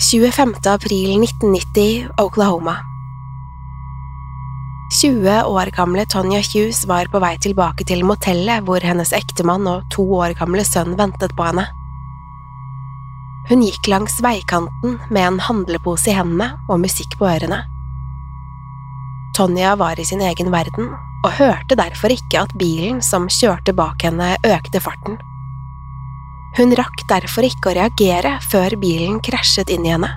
25. april 1990, Oklahoma. 20 år gamle Tonja Hughes var på vei tilbake til motellet hvor hennes ektemann og to år gamle sønn ventet på henne. Hun gikk langs veikanten med en handlepose i hendene og musikk på ørene. Tonja var i sin egen verden og hørte derfor ikke at bilen som kjørte bak henne, økte farten. Hun rakk derfor ikke å reagere før bilen krasjet inn i henne.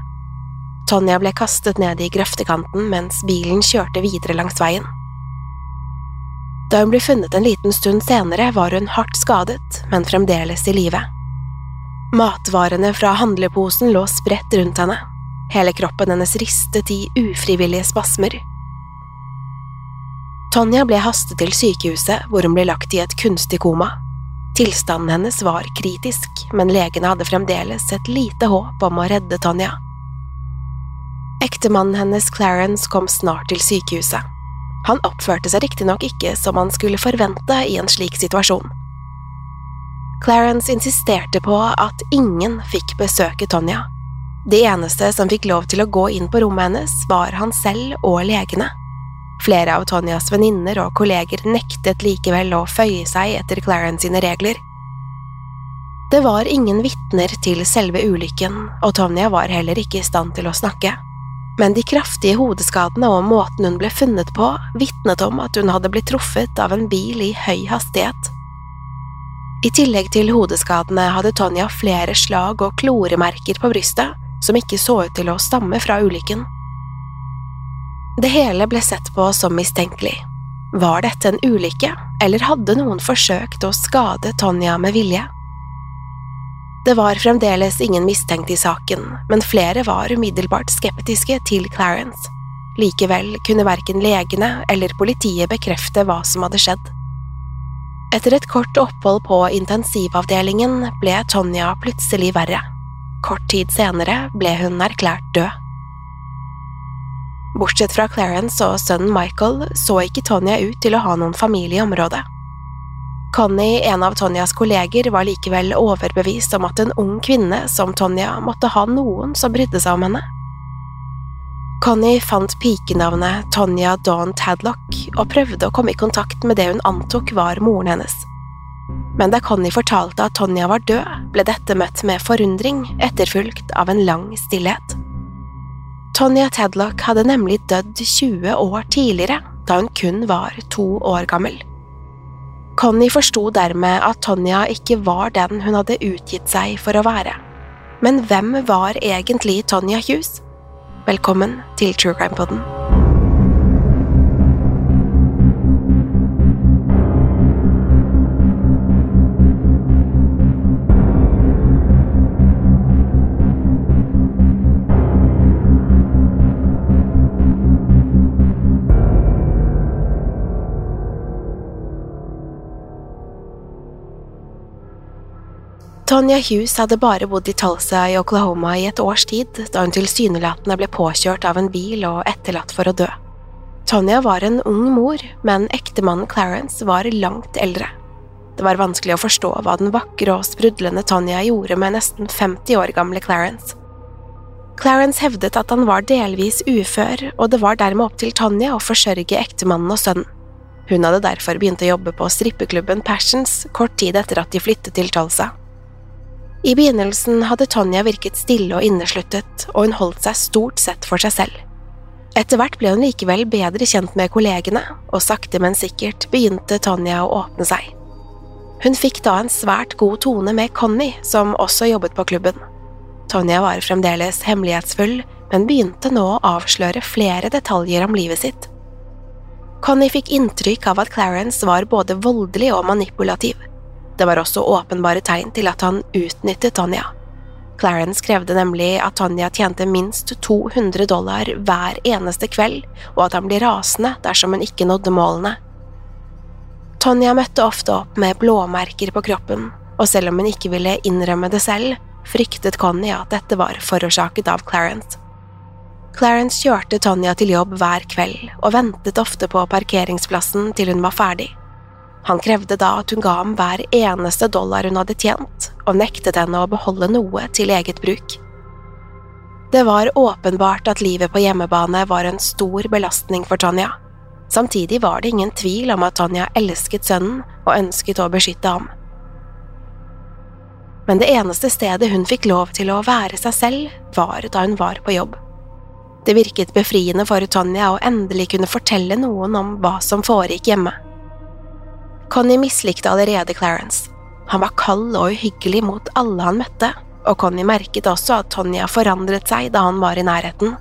Tonja ble kastet ned i grøftekanten mens bilen kjørte videre langs veien. Da hun ble funnet en liten stund senere, var hun hardt skadet, men fremdeles i live. Matvarene fra handleposen lå spredt rundt henne. Hele kroppen hennes ristet i ufrivillige spasmer. Tonja ble hastet til sykehuset, hvor hun ble lagt i et kunstig koma. Tilstanden hennes var kritisk, men legene hadde fremdeles et lite håp om å redde Tonja. Ektemannen hennes, Clarence, kom snart til sykehuset. Han oppførte seg riktignok ikke som man skulle forvente i en slik situasjon. Clarence insisterte på at ingen fikk besøke Tonja. Det eneste som fikk lov til å gå inn på rommet hennes, var han selv og legene. Flere av Tonjas venninner og kolleger nektet likevel å føye seg etter Clarence sine regler. Det var ingen vitner til selve ulykken, og Tonja var heller ikke i stand til å snakke. Men de kraftige hodeskadene og måten hun ble funnet på, vitnet om at hun hadde blitt truffet av en bil i høy hastighet. I tillegg til hodeskadene hadde Tonja flere slag og kloremerker på brystet, som ikke så ut til å stamme fra ulykken. Det hele ble sett på som mistenkelig. Var dette en ulykke, eller hadde noen forsøkt å skade Tonja med vilje? Det var fremdeles ingen mistenkt i saken, men flere var umiddelbart skeptiske til Clarence. Likevel kunne verken legene eller politiet bekrefte hva som hadde skjedd. Etter et kort opphold på intensivavdelingen ble Tonja plutselig verre. Kort tid senere ble hun erklært død. Bortsett fra Clarence og sønnen Michael så ikke Tonja ut til å ha noen familie i området. Connie, en av Tonjas kolleger, var likevel overbevist om at en ung kvinne som Tonja måtte ha noen som brydde seg om henne. Connie fant pikenavnet Tonja Dawn Tadlock og prøvde å komme i kontakt med det hun antok var moren hennes. Men da Connie fortalte at Tonja var død, ble dette møtt med forundring, etterfulgt av en lang stillhet. Tonja Tadlock hadde nemlig dødd 20 år tidligere, da hun kun var to år gammel. Connie forsto dermed at Tonja ikke var den hun hadde utgitt seg for å være. Men hvem var egentlig Tonja Hughes? Velkommen til True Crime Podden. Tonya Hughes hadde bare bodd i Tulsa i Oklahoma i et års tid da hun tilsynelatende ble påkjørt av en bil og etterlatt for å dø. Tonya var en ung mor, men ektemannen Clarence var langt eldre. Det var vanskelig å forstå hva den vakre og sprudlende Tonya gjorde med nesten 50 år gamle Clarence. Clarence hevdet at han var delvis ufør, og det var dermed opp til Tonya å forsørge ektemannen og sønnen. Hun hadde derfor begynt å jobbe på strippeklubben Passions kort tid etter at de flyttet til Tulsa. I begynnelsen hadde Tonja virket stille og innesluttet, og hun holdt seg stort sett for seg selv. Etter hvert ble hun likevel bedre kjent med kollegene, og sakte, men sikkert begynte Tonja å åpne seg. Hun fikk da en svært god tone med Connie, som også jobbet på klubben. Tonja var fremdeles hemmelighetsfull, men begynte nå å avsløre flere detaljer om livet sitt. Connie fikk inntrykk av at Clarence var både voldelig og manipulativ. Det var også åpenbare tegn til at han utnyttet Tonja. Clarence krevde nemlig at Tonja tjente minst 200 dollar hver eneste kveld, og at han ble rasende dersom hun ikke nådde målene. Tonja møtte ofte opp med blåmerker på kroppen, og selv om hun ikke ville innrømme det selv, fryktet Connie at dette var forårsaket av Clarence. Clarence kjørte Tonja til jobb hver kveld og ventet ofte på parkeringsplassen til hun var ferdig. Han krevde da at hun ga ham hver eneste dollar hun hadde tjent, og nektet henne å beholde noe til eget bruk. Det var åpenbart at livet på hjemmebane var en stor belastning for Tonja. Samtidig var det ingen tvil om at Tonja elsket sønnen og ønsket å beskytte ham. Men det eneste stedet hun fikk lov til å være seg selv, var da hun var på jobb. Det virket befriende for Tonja å endelig kunne fortelle noen om hva som foregikk hjemme. Connie mislikte allerede Clarence. Han var kald og uhyggelig mot alle han møtte, og Connie merket også at Tonja forandret seg da han var i nærheten.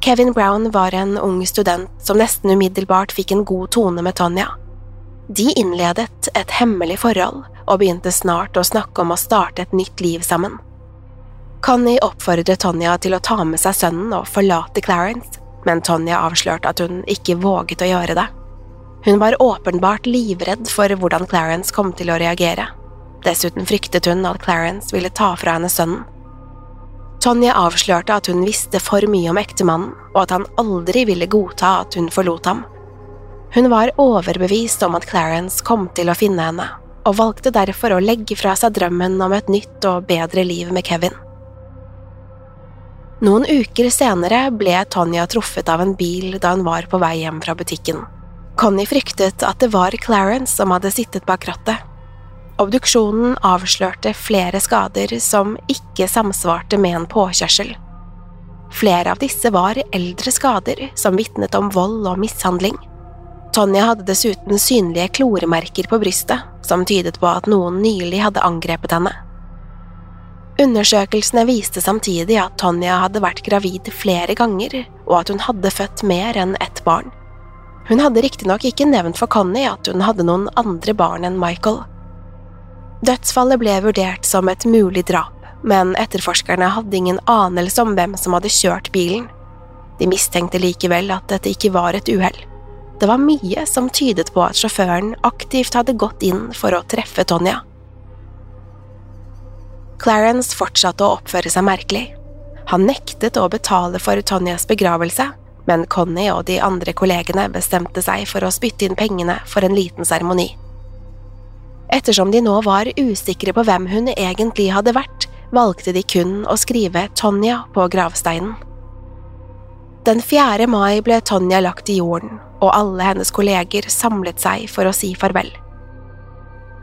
Kevin Brown var en ung student som nesten umiddelbart fikk en god tone med Tonja. De innledet et hemmelig forhold og begynte snart å snakke om å starte et nytt liv sammen. Connie oppfordret Tonja til å ta med seg sønnen og forlate Clarence, men Tonja avslørte at hun ikke våget å gjøre det. Hun var åpenbart livredd for hvordan Clarence kom til å reagere. Dessuten fryktet hun at Clarence ville ta fra henne sønnen. Tonje avslørte at hun visste for mye om ektemannen, og at han aldri ville godta at hun forlot ham. Hun var overbevist om at Clarence kom til å finne henne, og valgte derfor å legge fra seg drømmen om et nytt og bedre liv med Kevin. Noen uker senere ble Tonja truffet av en bil da hun var på vei hjem fra butikken. Connie fryktet at det var Clarence som hadde sittet bak rattet. Obduksjonen avslørte flere skader som ikke samsvarte med en påkjørsel. Flere av disse var eldre skader som vitnet om vold og mishandling. Tonja hadde dessuten synlige kloremerker på brystet, som tydet på at noen nylig hadde angrepet henne. Undersøkelsene viste samtidig at Tonja hadde vært gravid flere ganger, og at hun hadde født mer enn ett barn. Hun hadde riktignok ikke nevnt for Connie at hun hadde noen andre barn enn Michael. Dødsfallet ble vurdert som et mulig drap, men etterforskerne hadde ingen anelse om hvem som hadde kjørt bilen. De mistenkte likevel at dette ikke var et uhell. Det var mye som tydet på at sjåføren aktivt hadde gått inn for å treffe Tonja. Clarence fortsatte å oppføre seg merkelig. Han nektet å betale for Tonjas begravelse, men Connie og de andre kollegene bestemte seg for å spytte inn pengene for en liten seremoni. Ettersom de nå var usikre på hvem hun egentlig hadde vært, valgte de kun å skrive Tonja på gravsteinen. Den 4. mai ble Tonja lagt i jorden, og alle hennes kolleger samlet seg for å si farvel.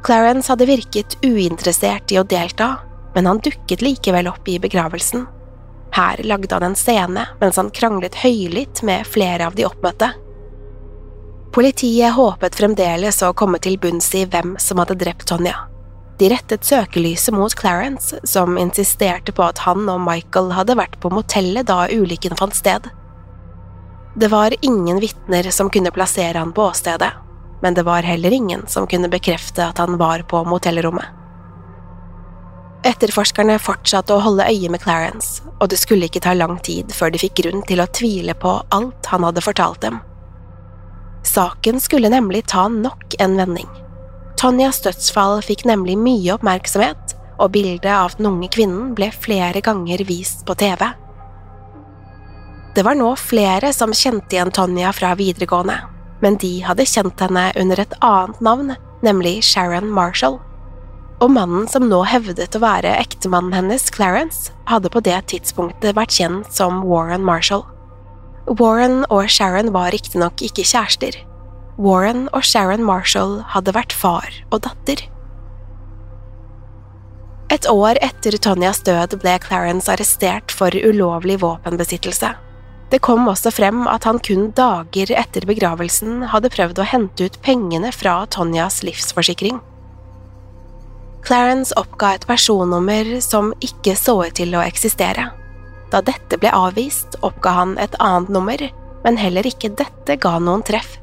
Clarence hadde virket uinteressert i å delta, men han dukket likevel opp i begravelsen her lagde han en scene mens han kranglet høylytt med flere av de oppmøtte. Politiet håpet fremdeles å komme til bunns i hvem som hadde drept Tonja. De rettet søkelyset mot Clarence, som insisterte på at han og Michael hadde vært på motellet da ulykken fant sted. Det var ingen vitner som kunne plassere han på åstedet, men det var heller ingen som kunne bekrefte at han var på motellrommet. Etterforskerne fortsatte å holde øye med Clarence, og det skulle ikke ta lang tid før de fikk grunn til å tvile på alt han hadde fortalt dem. Saken skulle nemlig ta nok en vending. Tonjas dødsfall fikk nemlig mye oppmerksomhet, og bildet av den unge kvinnen ble flere ganger vist på TV. Det var nå flere som kjente igjen Tonja fra videregående, men de hadde kjent henne under et annet navn, nemlig Sharon Marshall. Og mannen som nå hevdet å være ektemannen hennes, Clarence, hadde på det tidspunktet vært kjent som Warren Marshall. Warren og Sharon var riktignok ikke kjærester. Warren og Sharon Marshall hadde vært far og datter. Et år etter Tonjas død ble Clarence arrestert for ulovlig våpenbesittelse. Det kom også frem at han kun dager etter begravelsen hadde prøvd å hente ut pengene fra Tonjas livsforsikring. Clarence oppga et personnummer som ikke så ut til å eksistere. Da dette ble avvist, oppga han et annet nummer, men heller ikke dette ga noen treff.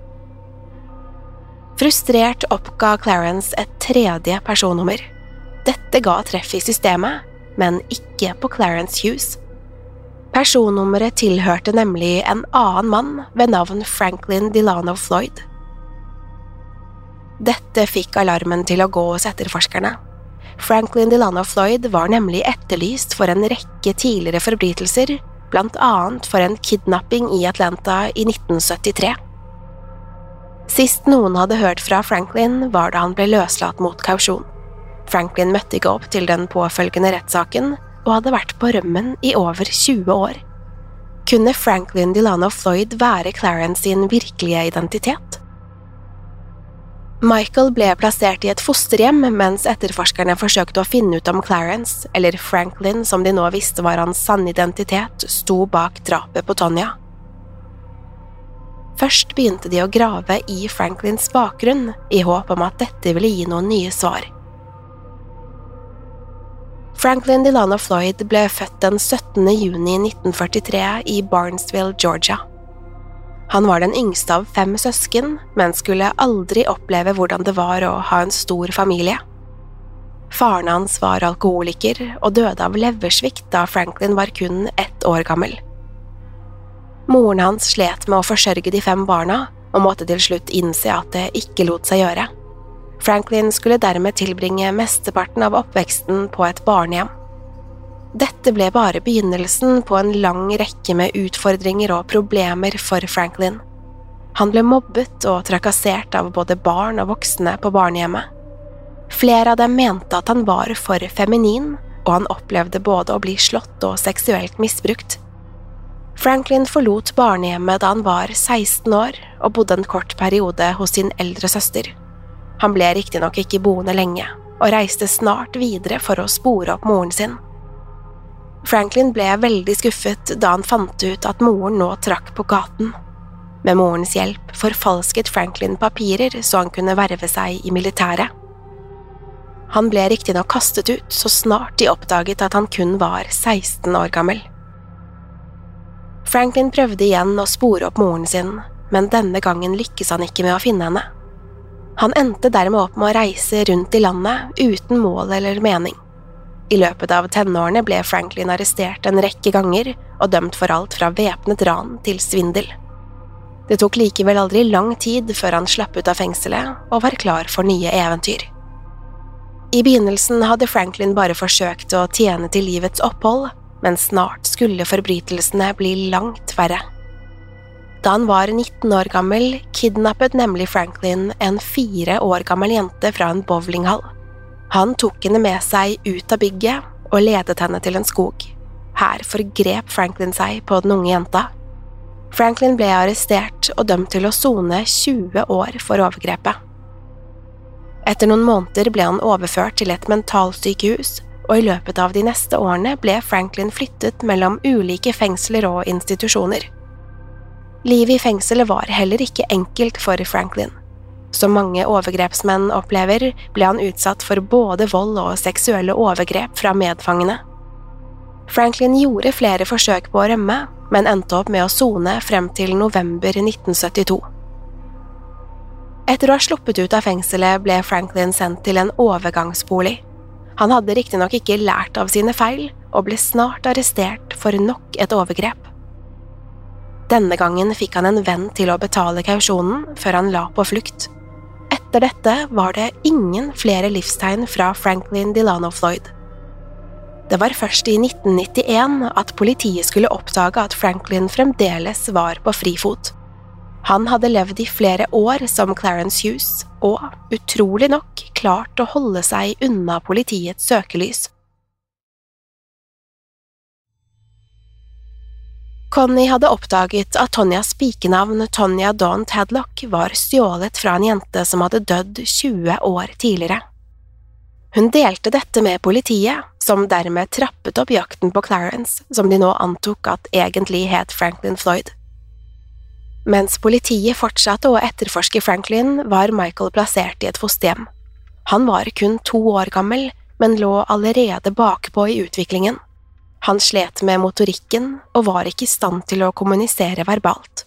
Frustrert oppga Clarence et tredje personnummer. Dette ga treff i systemet, men ikke på Clarence Hughes. Personnummeret tilhørte nemlig en annen mann ved navn Franklin Delano Floyd. Dette fikk alarmen til å gå hos etterforskerne. Franklin Delano Floyd var nemlig etterlyst for en rekke tidligere forbrytelser, blant annet for en kidnapping i Atlanta i 1973. Sist noen hadde hørt fra Franklin, var da han ble løslatt mot kausjon. Franklin møtte ikke opp til den påfølgende rettssaken, og hadde vært på rømmen i over 20 år. Kunne Franklin Delano Floyd være Clarence sin virkelige identitet? Michael ble plassert i et fosterhjem mens etterforskerne forsøkte å finne ut om Clarence, eller Franklin som de nå visste var hans sanne identitet, sto bak drapet på Tonja. Først begynte de å grave i Franklins bakgrunn, i håp om at dette ville gi noen nye svar. Franklin Delano Floyd ble født den 17. juni 1943 i Barnesville, Georgia. Han var den yngste av fem søsken, men skulle aldri oppleve hvordan det var å ha en stor familie. Faren hans var alkoholiker og døde av leversvikt da Franklin var kun ett år gammel. Moren hans slet med å forsørge de fem barna, og måtte til slutt innse at det ikke lot seg gjøre. Franklin skulle dermed tilbringe mesteparten av oppveksten på et barnehjem. Dette ble bare begynnelsen på en lang rekke med utfordringer og problemer for Franklin. Han ble mobbet og trakassert av både barn og voksne på barnehjemmet. Flere av dem mente at han var for feminin, og han opplevde både å bli slått og seksuelt misbrukt. Franklin forlot barnehjemmet da han var 16 år og bodde en kort periode hos sin eldre søster. Han ble riktignok ikke boende lenge, og reiste snart videre for å spore opp moren sin. Franklin ble veldig skuffet da han fant ut at moren nå trakk på gaten. Med morens hjelp forfalsket Franklin papirer så han kunne verve seg i militæret. Han ble riktignok kastet ut så snart de oppdaget at han kun var 16 år gammel. Franklin prøvde igjen å spore opp moren sin, men denne gangen lykkes han ikke med å finne henne. Han endte dermed opp med å reise rundt i landet uten mål eller mening. I løpet av tenårene ble Franklin arrestert en rekke ganger og dømt for alt fra væpnet ran til svindel. Det tok likevel aldri lang tid før han slapp ut av fengselet og var klar for nye eventyr. I begynnelsen hadde Franklin bare forsøkt å tjene til livets opphold, men snart skulle forbrytelsene bli langt verre. Da han var 19 år gammel, kidnappet nemlig Franklin en fire år gammel jente fra en bowlinghall. Han tok henne med seg ut av bygget og ledet henne til en skog. Her forgrep Franklin seg på den unge jenta. Franklin ble arrestert og dømt til å sone 20 år for overgrepet. Etter noen måneder ble han overført til et mentalsykehus, og i løpet av de neste årene ble Franklin flyttet mellom ulike fengsler og institusjoner. Livet i fengselet var heller ikke enkelt for Franklin. Som mange overgrepsmenn opplever, ble han utsatt for både vold og seksuelle overgrep fra medfangene. Franklin gjorde flere forsøk på å rømme, men endte opp med å sone frem til november 1972. Etter å ha sluppet ut av fengselet ble Franklin sendt til en overgangsbolig. Han hadde riktignok ikke lært av sine feil, og ble snart arrestert for nok et overgrep. Denne gangen fikk han en venn til å betale kausjonen før han la på flukt. Etter dette var det ingen flere livstegn fra Franklin Delano Floyd. Det var først i 1991 at politiet skulle oppdage at Franklin fremdeles var på frifot. Han hadde levd i flere år som Clarence Hughes, og, utrolig nok, klart å holde seg unna politiets søkelys. Connie hadde oppdaget at Tonjas pikenavn Tonja Dawn Tadlock var stjålet fra en jente som hadde dødd 20 år tidligere. Hun delte dette med politiet, som dermed trappet opp jakten på Clarence, som de nå antok at egentlig het Franklin Floyd. Mens politiet fortsatte å etterforske Franklin, var Michael plassert i et fosterhjem. Han var kun to år gammel, men lå allerede bakpå i utviklingen. Han slet med motorikken og var ikke i stand til å kommunisere verbalt.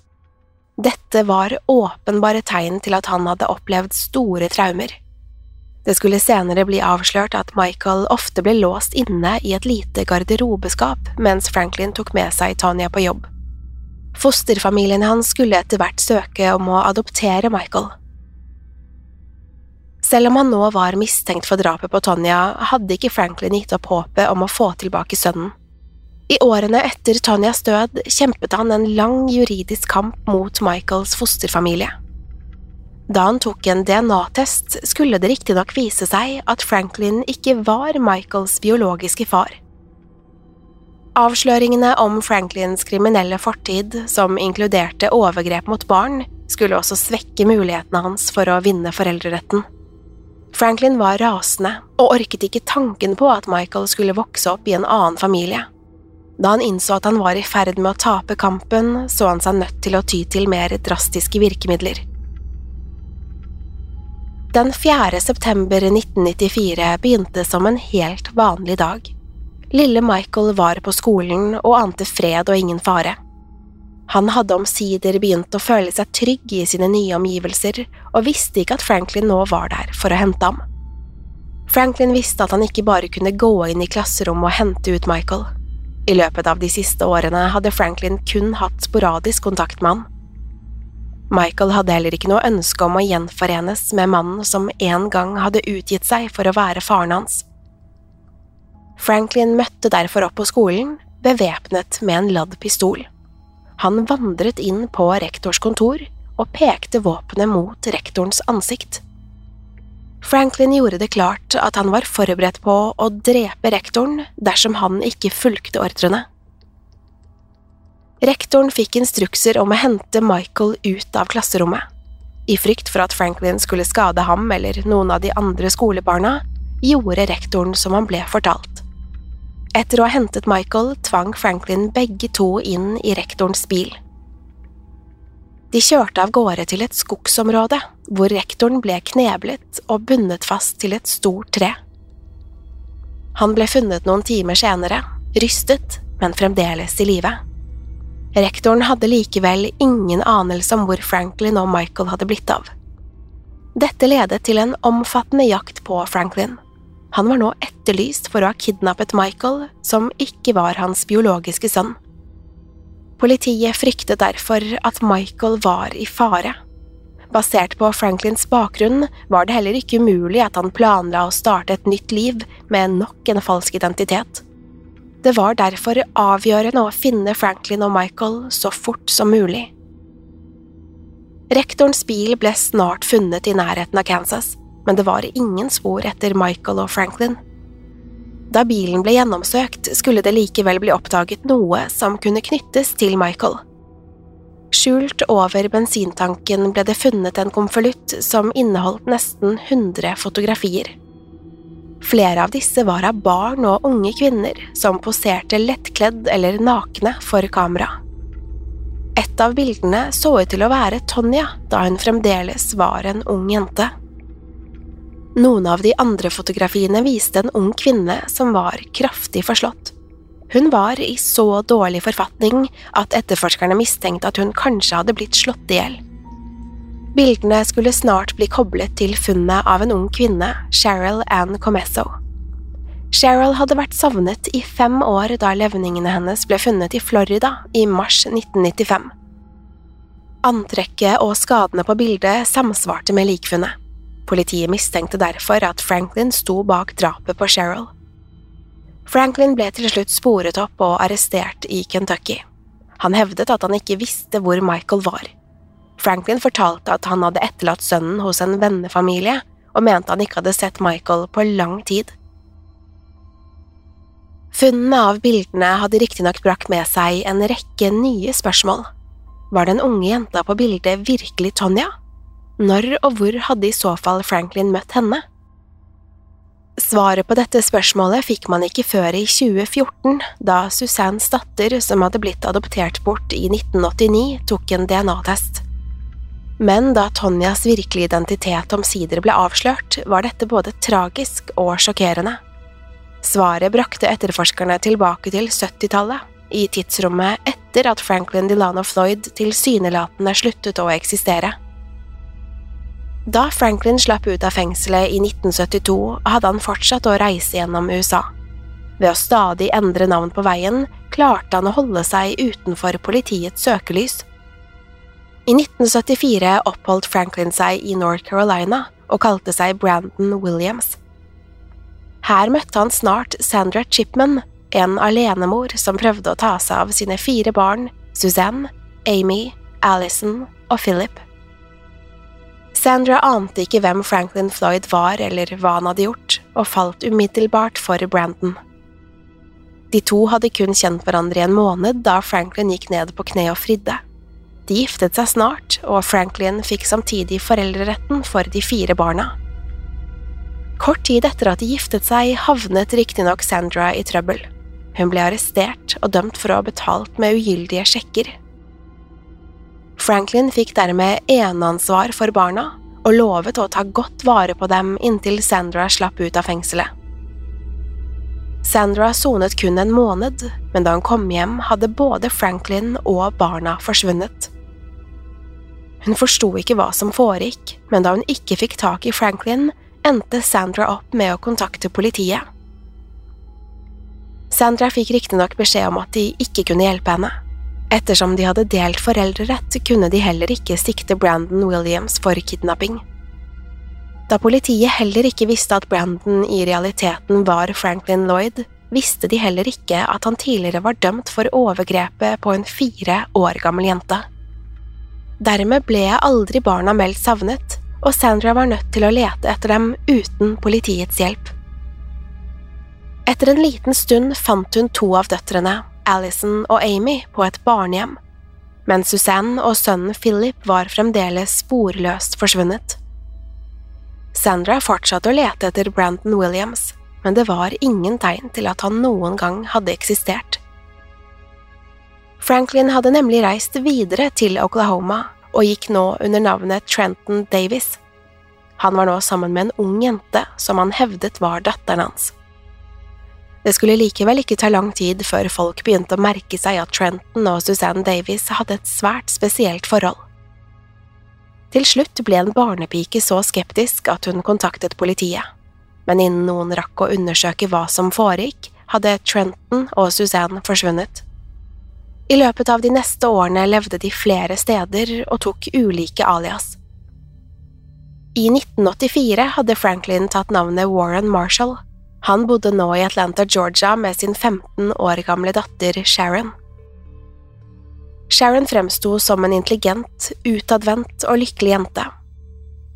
Dette var åpenbare tegn til at han hadde opplevd store traumer. Det skulle senere bli avslørt at Michael ofte ble låst inne i et lite garderobeskap mens Franklin tok med seg Tanya på jobb. Fosterfamilien hans skulle etter hvert søke om å adoptere Michael. Selv om han nå var mistenkt for drapet på Tonja, hadde ikke Franklin gitt opp håpet om å få tilbake sønnen. I årene etter Tonjas død kjempet han en lang juridisk kamp mot Michaels fosterfamilie. Da han tok en DNA-test, skulle det riktignok vise seg at Franklin ikke var Michaels biologiske far. Avsløringene om Franklins kriminelle fortid, som inkluderte overgrep mot barn, skulle også svekke mulighetene hans for å vinne foreldreretten. Franklin var rasende og orket ikke tanken på at Michael skulle vokse opp i en annen familie. Da han innså at han var i ferd med å tape kampen, så han seg nødt til å ty til mer drastiske virkemidler. Den 4. september 1994 begynte som en helt vanlig dag. Lille Michael var på skolen og ante fred og ingen fare. Han hadde omsider begynt å føle seg trygg i sine nye omgivelser, og visste ikke at Franklin nå var der for å hente ham. Franklin visste at han ikke bare kunne gå inn i klasserommet og hente ut Michael. I løpet av de siste årene hadde Franklin kun hatt sporadisk kontakt med han. Michael hadde heller ikke noe ønske om å gjenforenes med mannen som en gang hadde utgitt seg for å være faren hans. Franklin møtte derfor opp på skolen, bevæpnet med en ladd pistol. Han vandret inn på rektors kontor og pekte våpenet mot rektorens ansikt. Franklin gjorde det klart at han var forberedt på å drepe rektoren dersom han ikke fulgte ordrene. Rektoren fikk instrukser om å hente Michael ut av klasserommet. I frykt for at Franklin skulle skade ham eller noen av de andre skolebarna, gjorde rektoren som han ble fortalt. Etter å ha hentet Michael tvang Franklin begge to inn i rektorens bil. De kjørte av gårde til et skogsområde, hvor rektoren ble kneblet og bundet fast til et stort tre. Han ble funnet noen timer senere, rystet, men fremdeles i live. Rektoren hadde likevel ingen anelse om hvor Franklin og Michael hadde blitt av. Dette ledet til en omfattende jakt på Franklin. Han var nå etterlyst for å ha kidnappet Michael, som ikke var hans biologiske sønn. Politiet fryktet derfor at Michael var i fare. Basert på Franklins bakgrunn var det heller ikke umulig at han planla å starte et nytt liv med nok en falsk identitet. Det var derfor avgjørende å finne Franklin og Michael så fort som mulig. Rektorens bil ble snart funnet i nærheten av Kansas, men det var ingen spor etter Michael og Franklin. Da bilen ble gjennomsøkt, skulle det likevel bli oppdaget noe som kunne knyttes til Michael. Skjult over bensintanken ble det funnet en konvolutt som inneholdt nesten 100 fotografier. Flere av disse var av barn og unge kvinner som poserte lettkledd eller nakne for kamera. Et av bildene så ut til å være Tonja da hun fremdeles var en ung jente. Noen av de andre fotografiene viste en ung kvinne som var kraftig forslått. Hun var i så dårlig forfatning at etterforskerne mistenkte at hun kanskje hadde blitt slått i hjel. Bildene skulle snart bli koblet til funnet av en ung kvinne, Cheryl Ann Comesso. Cheryl hadde vært savnet i fem år da levningene hennes ble funnet i Florida i mars 1995. Antrekket og skadene på bildet samsvarte med likfunnet. Politiet mistenkte derfor at Franklin sto bak drapet på Cheryl. Franklin ble til slutt sporet opp og arrestert i Kentucky. Han hevdet at han ikke visste hvor Michael var. Franklin fortalte at han hadde etterlatt sønnen hos en vennefamilie, og mente han ikke hadde sett Michael på lang tid. Funnene av bildene hadde riktignok brakt med seg en rekke nye spørsmål. Var den unge jenta på bildet virkelig Tonja? Når og hvor hadde i så fall Franklin møtt henne? Svaret på dette spørsmålet fikk man ikke før i 2014, da Susannes datter, som hadde blitt adoptert bort i 1989, tok en DNA-test. Men da Tonjas virkelige identitet omsider ble avslørt, var dette både tragisk og sjokkerende. Svaret brakte etterforskerne tilbake til 70-tallet, i tidsrommet etter at Franklin Delano Floyd tilsynelatende sluttet å eksistere. Da Franklin slapp ut av fengselet i 1972, hadde han fortsatt å reise gjennom USA. Ved å stadig endre navn på veien klarte han å holde seg utenfor politiets søkelys. I 1974 oppholdt Franklin seg i North Carolina og kalte seg Brandon Williams. Her møtte han snart Sandra Chipman, en alenemor som prøvde å ta seg av sine fire barn, Suzanne, Amy, Alison og Philip. Sandra ante ikke hvem Franklin Floyd var eller hva han hadde gjort, og falt umiddelbart for Brandon. De to hadde kun kjent hverandre i en måned da Franklin gikk ned på kne og fridde. De giftet seg snart, og Franklin fikk samtidig foreldreretten for de fire barna. Kort tid etter at de giftet seg, havnet riktignok Sandra i trøbbel. Hun ble arrestert og dømt for å ha betalt med ugyldige sjekker. Franklin fikk dermed eneansvar for barna og lovet å ta godt vare på dem inntil Sandra slapp ut av fengselet. Sandra sonet kun en måned, men da hun kom hjem, hadde både Franklin og barna forsvunnet. Hun forsto ikke hva som foregikk, men da hun ikke fikk tak i Franklin, endte Sandra opp med å kontakte politiet. Sandra fikk riktignok beskjed om at de ikke kunne hjelpe henne. Ettersom de hadde delt foreldrerett, kunne de heller ikke sikte Brandon Williams for kidnapping. Da politiet heller ikke visste at Brandon i realiteten var Franklin Lloyd, visste de heller ikke at han tidligere var dømt for overgrepet på en fire år gammel jente. Dermed ble aldri barna meldt savnet, og Sandra var nødt til å lete etter dem uten politiets hjelp. Etter en liten stund fant hun to av døtrene, Alison og Amy, på et barnehjem, men Suzanne og sønnen Philip var fremdeles sporløst forsvunnet. Sandra fortsatte å lete etter Brandon Williams, men det var ingen tegn til at han noen gang hadde eksistert. Franklin hadde nemlig reist videre til Oklahoma og gikk nå under navnet Trenton Davis. Han var nå sammen med en ung jente som han hevdet var datteren hans. Det skulle likevel ikke ta lang tid før folk begynte å merke seg at Trenton og Suzanne Davis hadde et svært spesielt forhold. Til slutt ble en barnepike så skeptisk at hun kontaktet politiet, men innen noen rakk å undersøke hva som foregikk, hadde Trenton og Suzanne forsvunnet. I løpet av de neste årene levde de flere steder og tok ulike alias. I 1984 hadde Franklin tatt navnet Warren Marshall han bodde nå i Atlanta, Georgia med sin 15 år gamle datter Sharon. Sharon fremsto som en intelligent, utadvendt og lykkelig jente.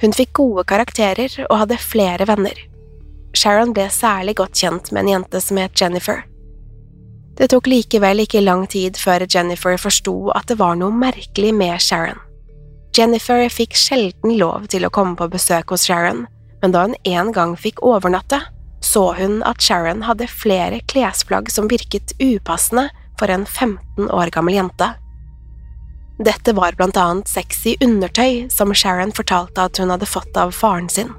Hun fikk gode karakterer og hadde flere venner. Sharon ble særlig godt kjent med en jente som het Jennifer. Det tok likevel ikke lang tid før Jennifer forsto at det var noe merkelig med Sharon. Jennifer fikk sjelden lov til å komme på besøk hos Sharon, men da hun en gang fikk overnatte, så hun at Sharon hadde flere klesplagg som virket upassende for en 15 år gammel jente. Dette var blant annet sexy undertøy som Sharon fortalte at hun hadde fått av faren sin.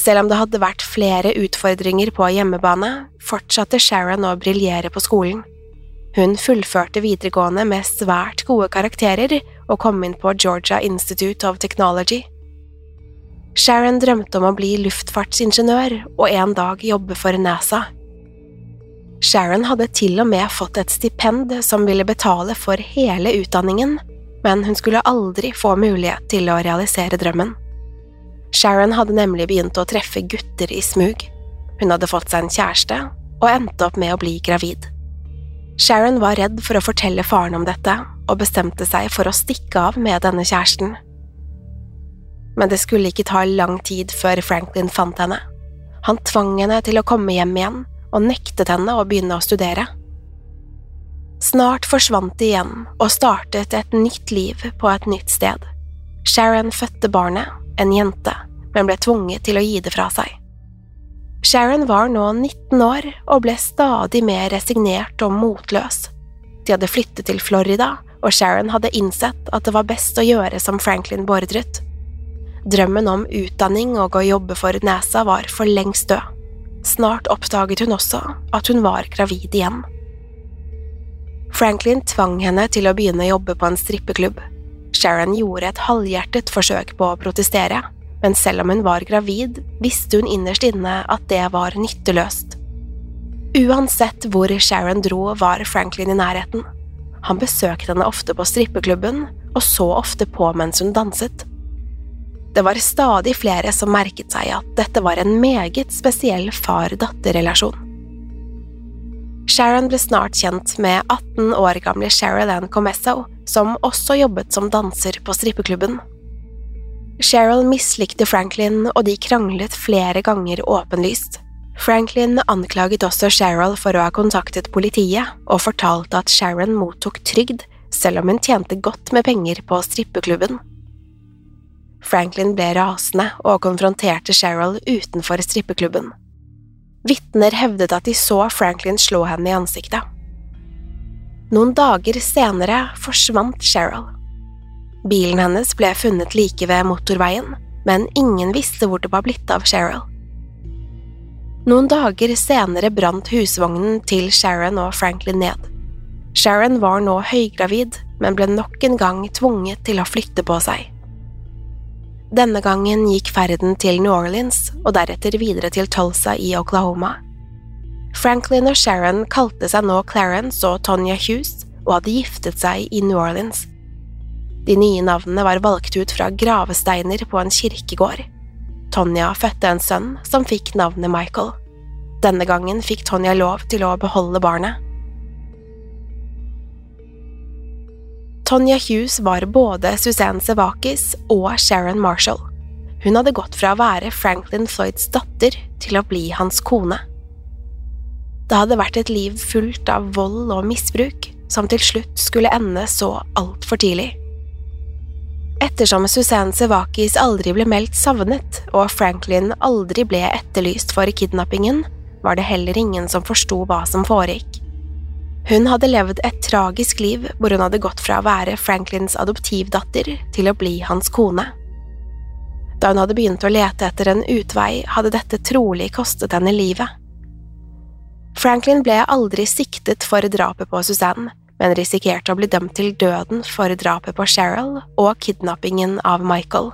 Selv om det hadde vært flere utfordringer på hjemmebane, fortsatte Sharon å briljere på skolen. Hun fullførte videregående med svært gode karakterer og kom inn på Georgia Institute of Technology. Sharon drømte om å bli luftfartsingeniør og en dag jobbe for NASA. Sharon hadde til og med fått et stipend som ville betale for hele utdanningen, men hun skulle aldri få mulighet til å realisere drømmen. Sharon hadde nemlig begynt å treffe gutter i smug. Hun hadde fått seg en kjæreste og endte opp med å bli gravid. Sharon var redd for å fortelle faren om dette og bestemte seg for å stikke av med denne kjæresten. Men det skulle ikke ta lang tid før Franklin fant henne. Han tvang henne til å komme hjem igjen og nektet henne å begynne å studere. Snart forsvant de igjen og startet et nytt liv på et nytt sted. Sharon fødte barnet, en jente, men ble tvunget til å gi det fra seg. Sharon var nå 19 år og ble stadig mer resignert og motløs. De hadde flyttet til Florida, og Sharon hadde innsett at det var best å gjøre som Franklin beordret. Drømmen om utdanning og å jobbe for nesa var for lengst død. Snart oppdaget hun også at hun var gravid igjen. Franklin tvang henne til å begynne å jobbe på en strippeklubb. Sharon gjorde et halvhjertet forsøk på å protestere, men selv om hun var gravid, visste hun innerst inne at det var nytteløst. Uansett hvor Sharon dro, var Franklin i nærheten. Han besøkte henne ofte på strippeklubben, og så ofte på mens hun danset. Det var stadig flere som merket seg at dette var en meget spesiell far-datter-relasjon. Sharon ble snart kjent med 18 år gamle Cheryl Ann Comesso, som også jobbet som danser på strippeklubben. Cheryl mislikte Franklin, og de kranglet flere ganger åpenlyst. Franklin anklaget også Cheryl for å ha kontaktet politiet, og fortalte at Sharon mottok trygd selv om hun tjente godt med penger på strippeklubben. Franklin ble rasende og konfronterte Cheryl utenfor strippeklubben. Vitner hevdet at de så Franklin slå henne i ansiktet. Noen dager senere forsvant Cheryl. Bilen hennes ble funnet like ved motorveien, men ingen visste hvor det var blitt av Cheryl. Noen dager senere brant husvognen til Sharon og Franklin ned. Sharon var nå høygravid, men ble nok en gang tvunget til å flytte på seg. Denne gangen gikk ferden til New Orleans og deretter videre til Tulsa i Oklahoma. Franklin og Sharon kalte seg nå Clarence og Tonya Hughes og hadde giftet seg i New Orleans. De nye navnene var valgt ut fra gravesteiner på en kirkegård. Tonja fødte en sønn som fikk navnet Michael. Denne gangen fikk Tonja lov til å beholde barnet. Tonya Hughes var både Suzanne Sevakis og Sharon Marshall. Hun hadde gått fra å være Franklin Floyds datter til å bli hans kone. Det hadde vært et liv fullt av vold og misbruk, som til slutt skulle ende så altfor tidlig. Ettersom Suzanne Sevakis aldri ble meldt savnet, og Franklin aldri ble etterlyst for kidnappingen, var det heller ingen som forsto hva som foregikk. Hun hadde levd et tragisk liv hvor hun hadde gått fra å være Franklins adoptivdatter til å bli hans kone. Da hun hadde begynt å lete etter en utvei, hadde dette trolig kostet henne livet. Franklin ble aldri siktet for drapet på Suzanne, men risikerte å bli dømt til døden for drapet på Cheryl og kidnappingen av Michael.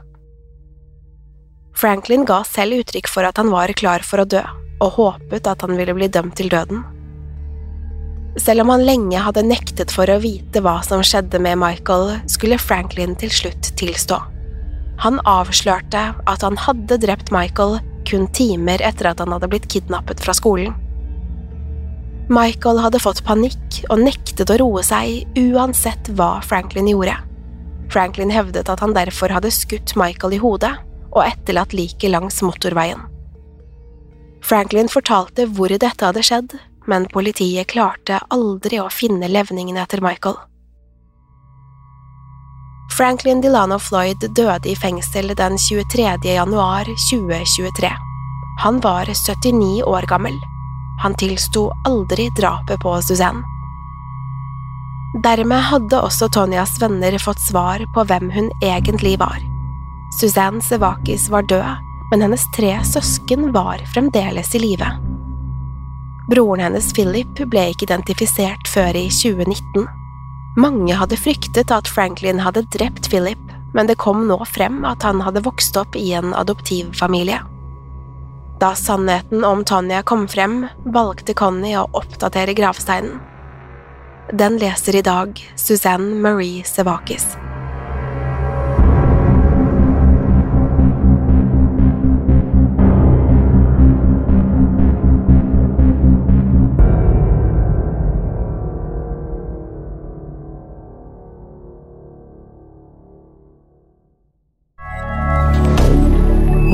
Franklin ga selv uttrykk for at han var klar for å dø, og håpet at han ville bli dømt til døden. Selv om han lenge hadde nektet for å vite hva som skjedde med Michael, skulle Franklin til slutt tilstå. Han avslørte at han hadde drept Michael kun timer etter at han hadde blitt kidnappet fra skolen. Michael hadde fått panikk og nektet å roe seg uansett hva Franklin gjorde. Franklin hevdet at han derfor hadde skutt Michael i hodet og etterlatt liket langs motorveien. Franklin fortalte hvor dette hadde skjedd, men politiet klarte aldri å finne levningene etter Michael. Franklin Delano Floyd døde i fengsel den 23. januar 2023. Han var 79 år gammel. Han tilsto aldri drapet på Suzanne. Dermed hadde også Tonjas venner fått svar på hvem hun egentlig var. Suzanne Sevakis var død, men hennes tre søsken var fremdeles i live. Broren hennes Philip ble ikke identifisert før i 2019. Mange hadde fryktet at Franklin hadde drept Philip, men det kom nå frem at han hadde vokst opp i en adoptivfamilie. Da sannheten om Tonja kom frem, valgte Connie å oppdatere gravsteinen. Den leser i dag Suzanne Marie Sevakis.